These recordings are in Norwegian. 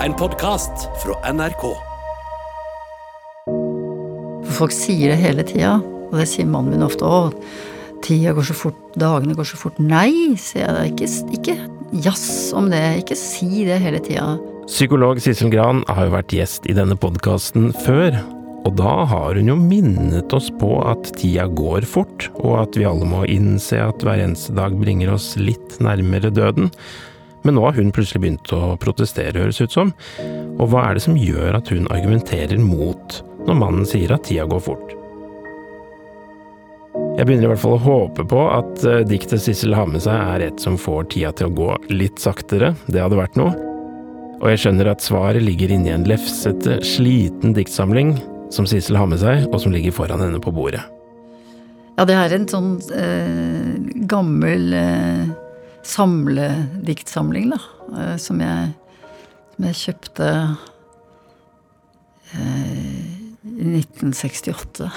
En podkast fra NRK. Folk sier det hele tida, og det sier mannen min ofte òg. Tida går så fort, dagene går så fort. Nei, sier jeg da. Ikke, ikke jazz om det. Ikke si det hele tida. Psykolog Sissel Gran har jo vært gjest i denne podkasten før, og da har hun jo minnet oss på at tida går fort, og at vi alle må innse at hver eneste dag bringer oss litt nærmere døden. Men nå har hun plutselig begynt å protestere, høres ut som. Og hva er det som gjør at hun argumenterer mot når mannen sier at tida går fort? Jeg begynner i hvert fall å håpe på at eh, diktet Sissel har med seg er et som får tida til å gå litt saktere, det hadde vært noe. Og jeg skjønner at svaret ligger inni en lefsete, sliten diktsamling som Sissel har med seg, og som ligger foran henne på bordet. Ja, det er en sånn eh, gammel eh, samlediktsamling, da, eh, som, jeg, som jeg kjøpte eh, i 1968.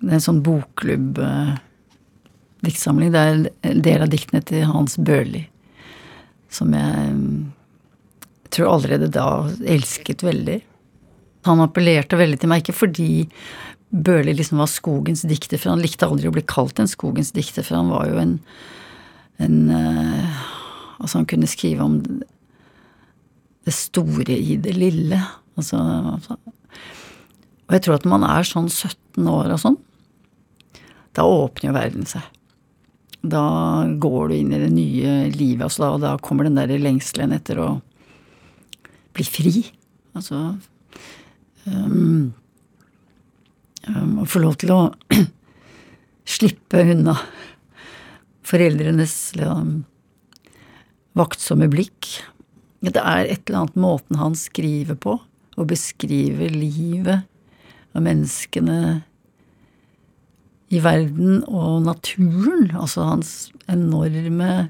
det er en sånn bokklubb-diktsamling. det er en del av diktene til Hans Børli, som jeg tror allerede da elsket veldig. Han appellerte veldig til meg, ikke fordi Børli liksom var skogens dikter, for han likte aldri å bli kalt en skogens dikter, for han var jo en, en uh, Altså, han kunne skrive om det store i det lille. Altså Og jeg tror at når man er sånn 17 år og sånn, da åpner jo verden seg. Da går du inn i det nye livet, altså og da kommer den der lengselen etter å bli fri. Altså um, um, Å få lov til å slippe unna foreldrenes liksom, vaktsomme blikk. Det er et eller annet måten han skriver på, og beskriver livet og menneskene i verden og naturen. Altså hans enorme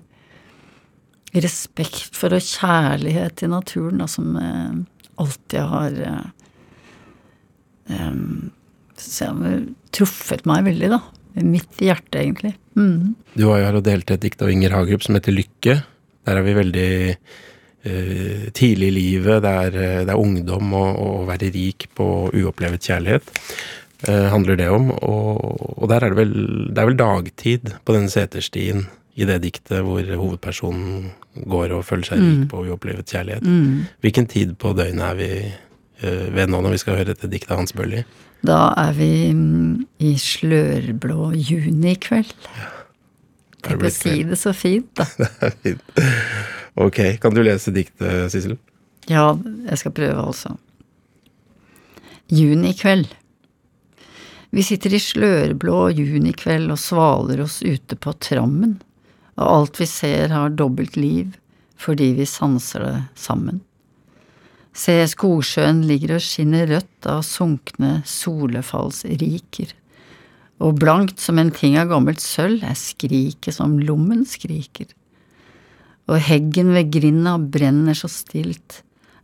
respekt for og kjærlighet til naturen, da, som eh, alltid har eh, har truffet meg veldig, da. Midt i hjertet, egentlig. Mm. Du var jo her og delte et dikt av Inger Hagerup som heter Lykke. Der er vi veldig eh, tidlig i livet. Det er, eh, det er ungdom og å være rik på uopplevet kjærlighet. Eh, handler det om. Og, og der er det vel Det er vel dagtid på den seterstien i det diktet hvor hovedpersonen går og føler seg rik på uopplevet kjærlighet. Mm. Hvilken tid på døgnet er vi ved nå når vi skal høre dette diktet av Hans Børli? Da er vi mm, i slørblå juni i kveld. det Tenk å si det så fint, da. Det er fint. Ok, kan du lese diktet, Sissel? Ja, jeg skal prøve, altså. Juni i kveld. Vi sitter i slørblå junikveld og svaler oss ute på trammen, og alt vi ser har dobbelt liv fordi vi sanser det sammen. Se, Skogsjøen ligger og skinner rødt av sunkne solefallsriker, og blankt som en ting av gammelt sølv er skriket som lommen skriker. Og heggen ved grinda brenner så stilt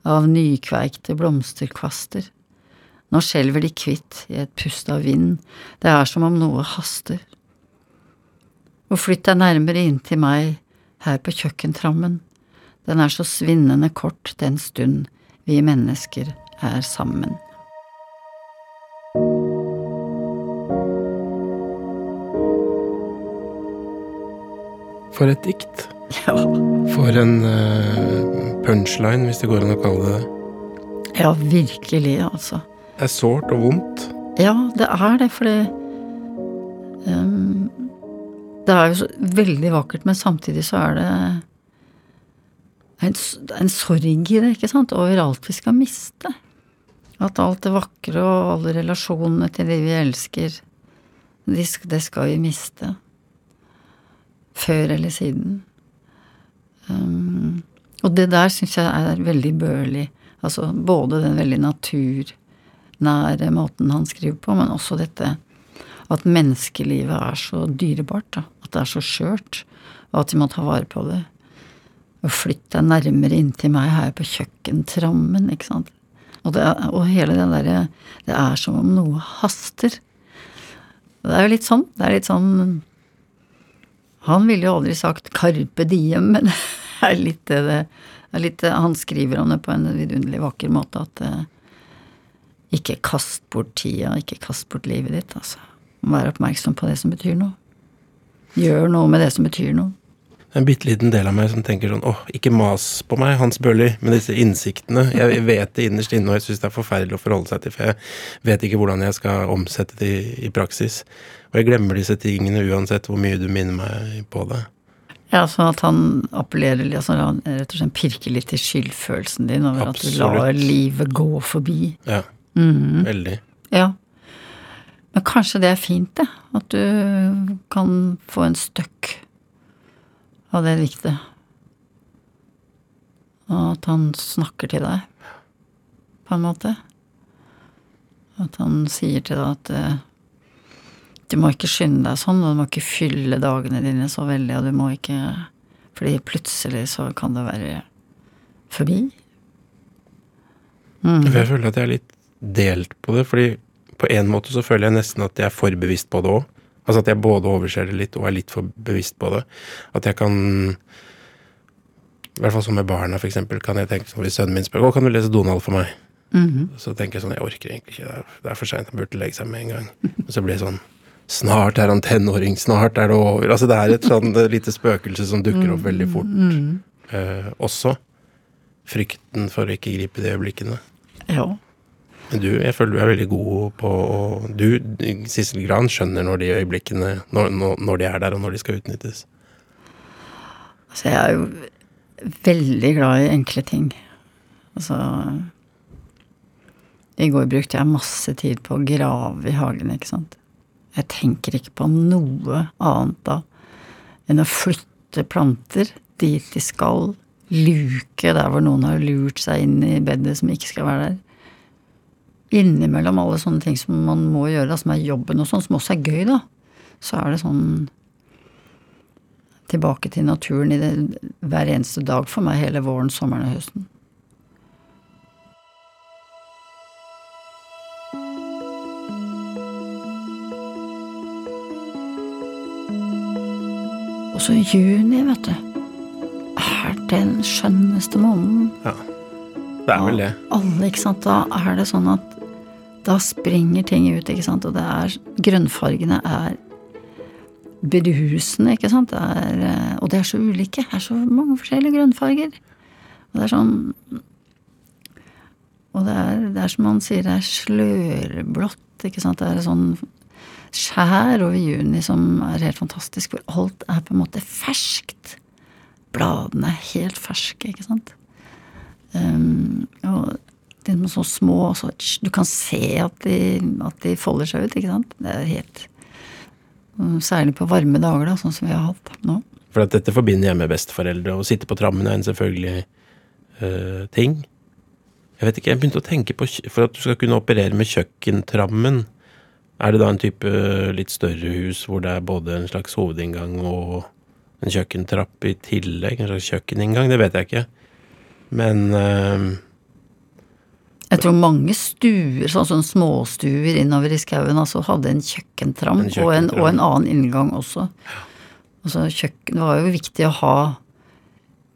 av nykveikte blomsterkvaster. Nå skjelver de kvitt i et pust av vind, det er som om noe haster. Og flytt deg nærmere inntil meg her på kjøkkentrammen, den er så svinnende kort den stund vi mennesker er sammen. For et dikt. Ja, For en eh, punchline, hvis det går an å kalle det det. ja virkelig, altså. Det er sårt og vondt. Ja, det er det, for det ehm, Det er jo veldig vakkert, men samtidig så er det en, en sorg i det, ikke sant, over alt vi skal miste. At alt det vakre og alle relasjonene til de vi elsker, de, det skal vi miste. Før eller siden. Um, og det der syns jeg er veldig børlig. Altså både den veldig naturnære måten han skriver på, men også dette at menneskelivet er så dyrebart. Da. At det er så skjørt, og at vi må ta vare på det. Og flytt deg nærmere inntil meg her på kjøkkentrammen, ikke sant. Og, det, og hele den derre Det er som om noe haster. Det er jo litt sånn. Det er litt sånn Han ville jo aldri sagt 'carpe diem', men det er litt det det er litt, Han skriver om det på en vidunderlig vakker måte at eh, ikke kast bort tida, ikke kast bort livet ditt, altså. Vær oppmerksom på det som betyr noe. Gjør noe med det som betyr noe. En bitte liten del av meg som tenker sånn åh, ikke mas på meg, Hans Børli, med disse innsiktene. Jeg vet det innerst inne, og jeg syns det er forferdelig å forholde seg til, for jeg vet ikke hvordan jeg skal omsette det i, i praksis. Og jeg glemmer disse tingene uansett hvor mye du minner meg på det. Ja, sånn at han appellerer altså han rett og slett pirker litt i skyldfølelsen din over Absolutt. at du lar livet gå forbi. Ja, Mhm. veldig. Ja. Men kanskje det er fint, det. At du kan få en støkk av det diktet. Og at han snakker til deg, på en måte. At han sier til deg at eh, du må ikke skynde deg sånn, og du må ikke fylle dagene dine så veldig, og du må ikke Fordi plutselig så kan det være forbi. Mm. Jeg føler at jeg er litt delt på det, fordi på en måte så føler jeg nesten at jeg er for bevisst på det òg. Altså at jeg både overser det litt og er litt for bevisst på det. At jeg kan I hvert fall som med barna, eksempel, kan jeg tenke sånn hvis sønnen min spør 'Å, kan du lese Donald for meg?' Mhm. Så tenker jeg sånn Jeg orker egentlig ikke. Det er, for seint. Han burde legge seg med en gang. Og så blir det sånn Snart er han tenåring. Snart er det over. Altså det er et sånn lite spøkelse som dukker opp veldig fort Mm. eh, også. Frykten for å ikke gripe de øyeblikkene. Ja. Du, jeg føler du er veldig god på Du, Sissel Gran, skjønner når de øyeblikkene når, når de er der, og når de skal utnyttes. Altså, jeg er jo veldig glad i enkle ting. Altså I går brukte jeg masse tid på å grave i hagen, ikke sant. Jeg tenker ikke på noe annet da enn å flytte planter dit de skal. Luke der hvor noen har lurt seg inn i bedet som ikke skal være der. Innimellom alle sånne ting som man må gjøre, da, som er jobben og sånn, som også er gøy, da, så er det sånn tilbake til naturen i det hver eneste dag for meg hele våren, sommeren og høsten. Og så juni, vet du, er den skjønneste måneden. Ja. Det er vel det. Alle, ikke sant. Da er det sånn at da springer ting ut, ikke sant. Og det er Grønnfargene er berusende, ikke sant. Det er, eh, og det er så ulike. Det er så mange forskjellige grønnfarger. Og det er sånn Og det er, det er som man sier, det er slørblått, ikke sant. Det er sånn skjær over juni som er helt fantastisk, hvor alt er på en måte ferskt. Bladene er helt ferske, ikke sant. Um, og de er så små, så du kan se at de, at de folder seg ut, ikke sant. Det er helt Særlig på varme dager, da, sånn som vi har hatt nå. For at dette forbinder jeg med besteforeldre. Å sitte på trammen er en selvfølgelig eh, ting. Jeg vet ikke, jeg begynte å tenke på For at du skal kunne operere med kjøkkentrammen, er det da en type litt større hus hvor det er både en slags hovedinngang og en kjøkkentrapp i tillegg? En slags kjøkkeninngang? Det vet jeg ikke. Men eh, Jeg tror mange stuer, sånn som småstuer innover i skauen, altså hadde en kjøkkentram, En Og, en, og en annen inngang også. Altså kjøkken, Det var jo viktig å ha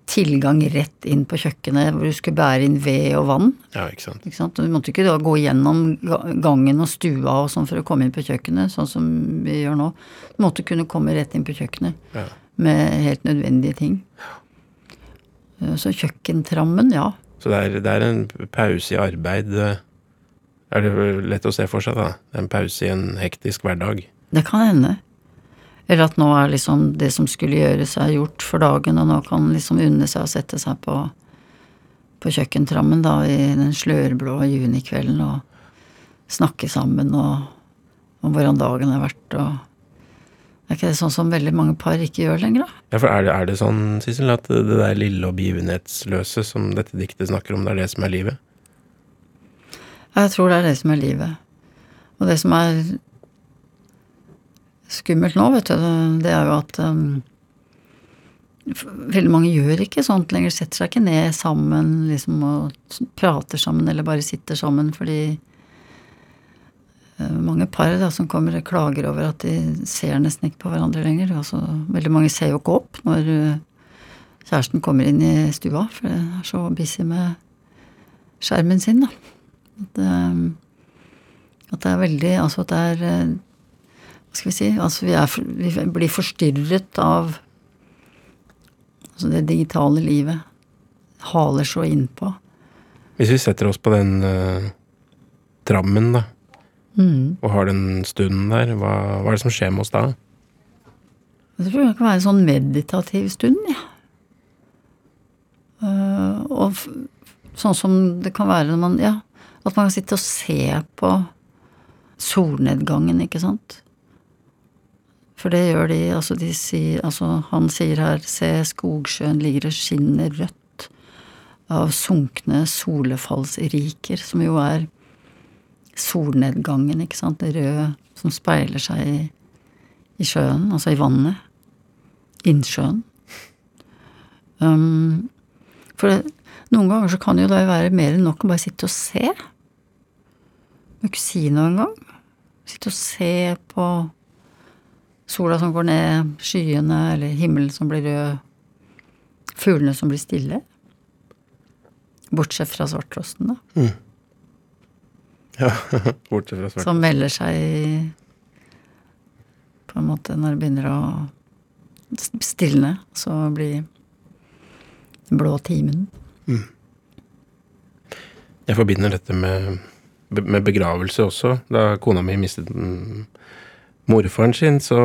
tilgang rett inn på kjøkkenet, hvor du skulle bære inn ved og vann. ja, ikke sant. Ikke sant? Du måtte ikke da gå gjennom gangen og stua og sånn for å komme inn på kjøkkenet, sånn som vi gjør nå. Du måtte kunne komme rett inn på kjøkkenet Ja. med helt nødvendige ting. Så kjøkkentrammen, ja. Så det er, det er en pause i arbeid. eh, Er det lett å se for seg, da? En pause i en hektisk hverdag. Det kan hende. Eller at nå er liksom det som skulle gjøres, er gjort for dagen, og nå kan liksom unne seg å sette seg på, på kjøkkentrammen da i den slørblå junikvelden og snakke sammen og om hvordan dagen har vært og Er ikke det sånn som veldig mange par ikke gjør lenger, da? Ja, for er det, er det sånn, Sissel, at det der lille og begivenhetsløse som dette diktet snakker om, det er det som er livet? Ja, Jeg tror det er det som er livet. Og det som er skummelt nå, vet du, det er jo at um, veldig mange gjør ikke sånt lenger. Setter seg ikke ned sammen liksom, og prater sammen, eller bare sitter sammen, fordi mange par da, som kommer og klager over at de ser nesten ikke på hverandre lenger. Altså, veldig mange ser jo ikke opp når kjæresten kommer inn i stua, for det er så busy med skjermen sin, da. At, eh, at det er veldig Altså at det er eh, Hva skal vi si? Altså vi, er, vi blir forstyrret av altså det digitale livet. Haler så innpå. Hvis vi setter oss på den uh, trammen, da, Mm. og har den stunden der, hva, hva er det som skjer med oss da? Jeg tror det kan være en sånn meditativ stund, ja. Uh, og sånn som det kan være når man Ja, at man kan sitte og se på solnedgangen, ikke sant. For det gjør de, altså de sier Altså, han sier her Se, skogsjøen ligger og skinner rødt av sunkne solefallsriker, som jo er solnedgangen, ikke sant, det røde som speiler seg i, i sjøen, altså i vannet. Innsjøen. Um, for det, noen ganger så kan jo det være mer enn nok å bare sitte og se. Må ikke si noe engang. Sitte og se på sola som går ned, skyene, eller himmelen som blir rød, fuglene som blir stille. Bortsett fra svarttrosten, da. Ja, bortsett fra svart. Som melder seg på en måte når det begynner å stilne. Så blir den blå timen. Jeg forbinder dette med, med begravelse også. Da kona mi mistet mm, morfaren sin, så,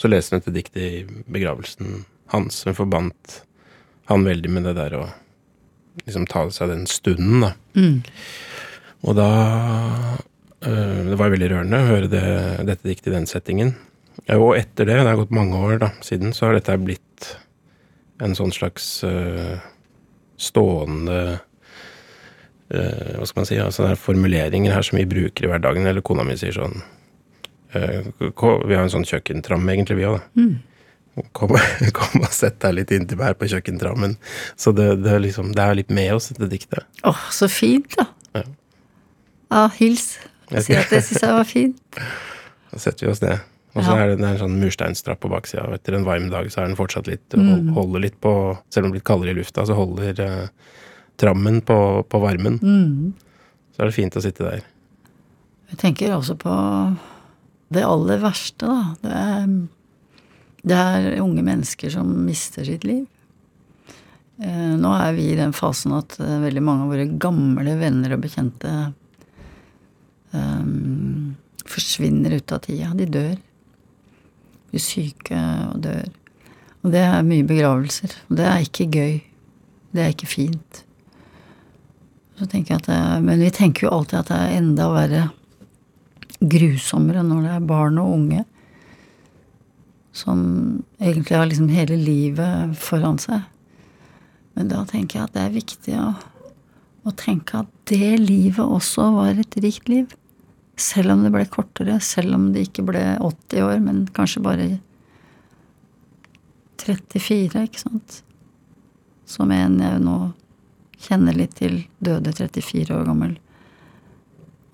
så leste hun et dikt i begravelsen hans. Hun forbandt han veldig med det der å liksom ta seg den stunden, da. Og da øh, Det var veldig rørende å høre det, dette diktet i den settingen. Og etter det, det har gått mange år da, siden, så har dette blitt en sånn slags øh, stående øh, Hva skal man si? Altså, det er formuleringer her som vi bruker i hverdagen. Eller kona mi sier sånn Vi har en sånn kjøkkentram, egentlig, vi òg, da. Kom, kom og sett deg litt inntil meg her på kjøkkentrammen. Så det, det, liksom, det er litt med oss, dette diktet. Åh, så fint, da. Ja, hils. Si at det syns jeg var fint. Da setter vi oss ned. Og så Ja. er det, en sånn mursteinstrapp på baksida. Og etter en varm dag så er den fortsatt litt Mm. Holder litt på Selv om det blir kaldere i lufta, så holder eh, trammen på, på varmen. Mm. Så er det fint å sitte der. Jeg tenker også på det aller verste, da. Det er, det er unge mennesker som mister sitt liv. Eh, nå er vi i den fasen at eh, veldig mange av våre gamle venner og bekjente eh, forsvinner ut av tida. De dør. Blir syke og dør. Og det er mye begravelser. Og det er ikke gøy. Det er ikke fint. Så tenker jeg at det, men vi tenker jo alltid at det er enda verre grusommere når det er barn og unge som egentlig har liksom hele livet foran seg. Men da tenker jeg at det er viktig å, å tenke at det livet også var et rikt liv. Selv om det ble kortere, selv om det ikke ble 80 år, men kanskje bare 34, ikke sant. Som en jeg nå kjenner litt til, døde 34 år gammel.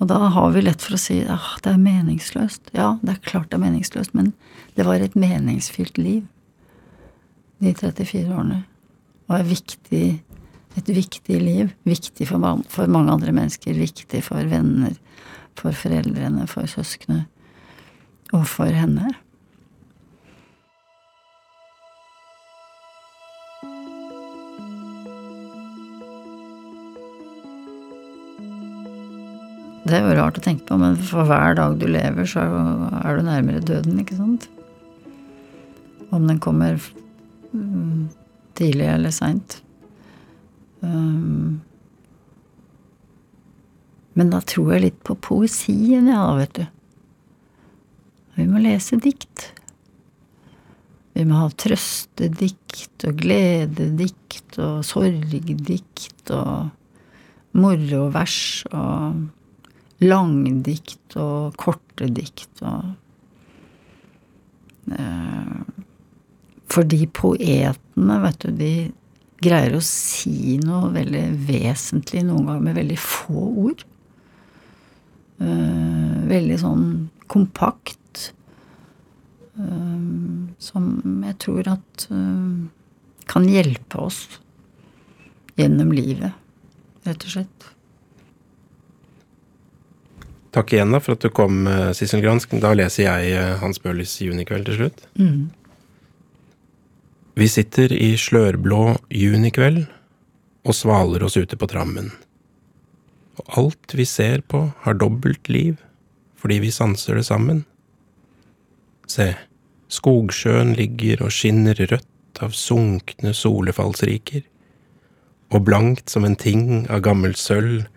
Og da har vi lett for å si at det er meningsløst. Ja, det er klart det er meningsløst, men det var et meningsfylt liv. De 34 årene. Og er viktig, et viktig liv. Viktig for, man- for mange andre mennesker. Viktig for venner, for foreldrene, for søsknene Og for henne. Det er jo rart å tenke på, men for hver dag du lever, så er du nærmere døden, ikke sant? Om den kommer mm, tidlig eller seint. Um, men da tror jeg litt på poesien, ja, vet du. Vi må lese dikt. Vi må ha trøstedikt og glededikt og sorgdikt og morovers og langdikt og korte dikt og eh, Fordi poetene, vet du, de greier å si noe veldig vesentlig noen ganger med veldig få ord. Eh, veldig sånn kompakt. eh, som jeg tror at eh, kan hjelpe oss gjennom livet, rett og slett. Takk igjen da for at du kom, Sissel Gransk. Da leser jeg Hans Bøhlis Junikveld til slutt. Mm. Vi sitter i slørblå junikveld og svaler oss ute på trammen. Og alt vi ser på, har dobbelt liv, fordi vi sanser det sammen. Se, skogsjøen ligger og skinner rødt av sunkne solefallsriker, og blankt som en ting av gammelt sølv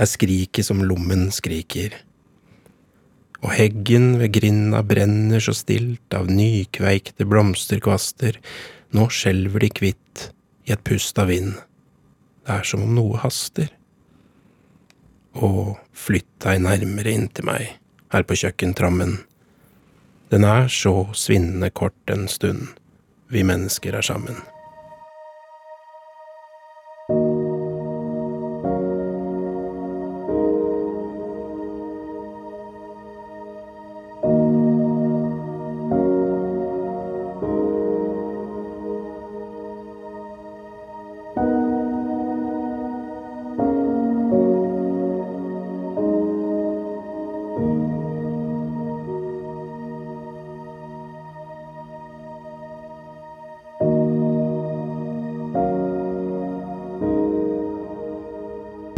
er skriket som lommen skriker. Og heggen ved grinda brenner så stilt av nykveikte blomsterkvaster, nå skjelver de kvitt i et pust av vind. Det er som om noe haster. Og flytt deg nærmere inntil meg, her på kjøkkentrammen. Den er så svinnende kort en stund, vi mennesker er sammen.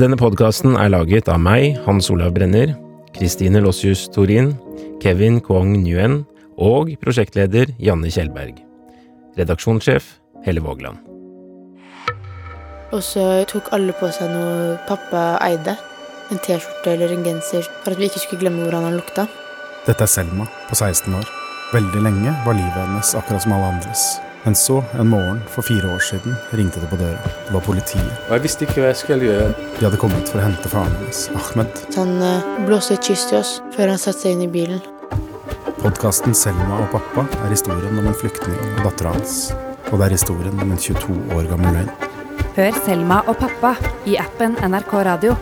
Denne podkasten er laget av meg, Hans Olav Brenner, Kristine Lossius Torin, Kevin Kwong Nguyen og prosjektleder Janne Kjellberg. Redaksjonssjef Helle Vågland. Og så tok alle på seg noe pappa eide. En T-skjorte eller en genser, for at vi ikke skulle glemme hvordan han lukta. Dette er Selma på 16 år. Veldig lenge var livet hennes akkurat som alle andres. Men så, en morgen for fire år siden, ringte det på døra. Det var politiet. Og jeg visste ikke hva jeg skulle gjøre. De hadde kommet for å hente faren hennes, Ahmed. Han eh, blåste et kyss til oss før han satte seg inn i bilen. Podkasten 'Selma og pappa' er historien om en flyktning og dattera hans. Og det er historien om en 22 år gammel løgn. Hør Selma og pappa i appen NRK Radio.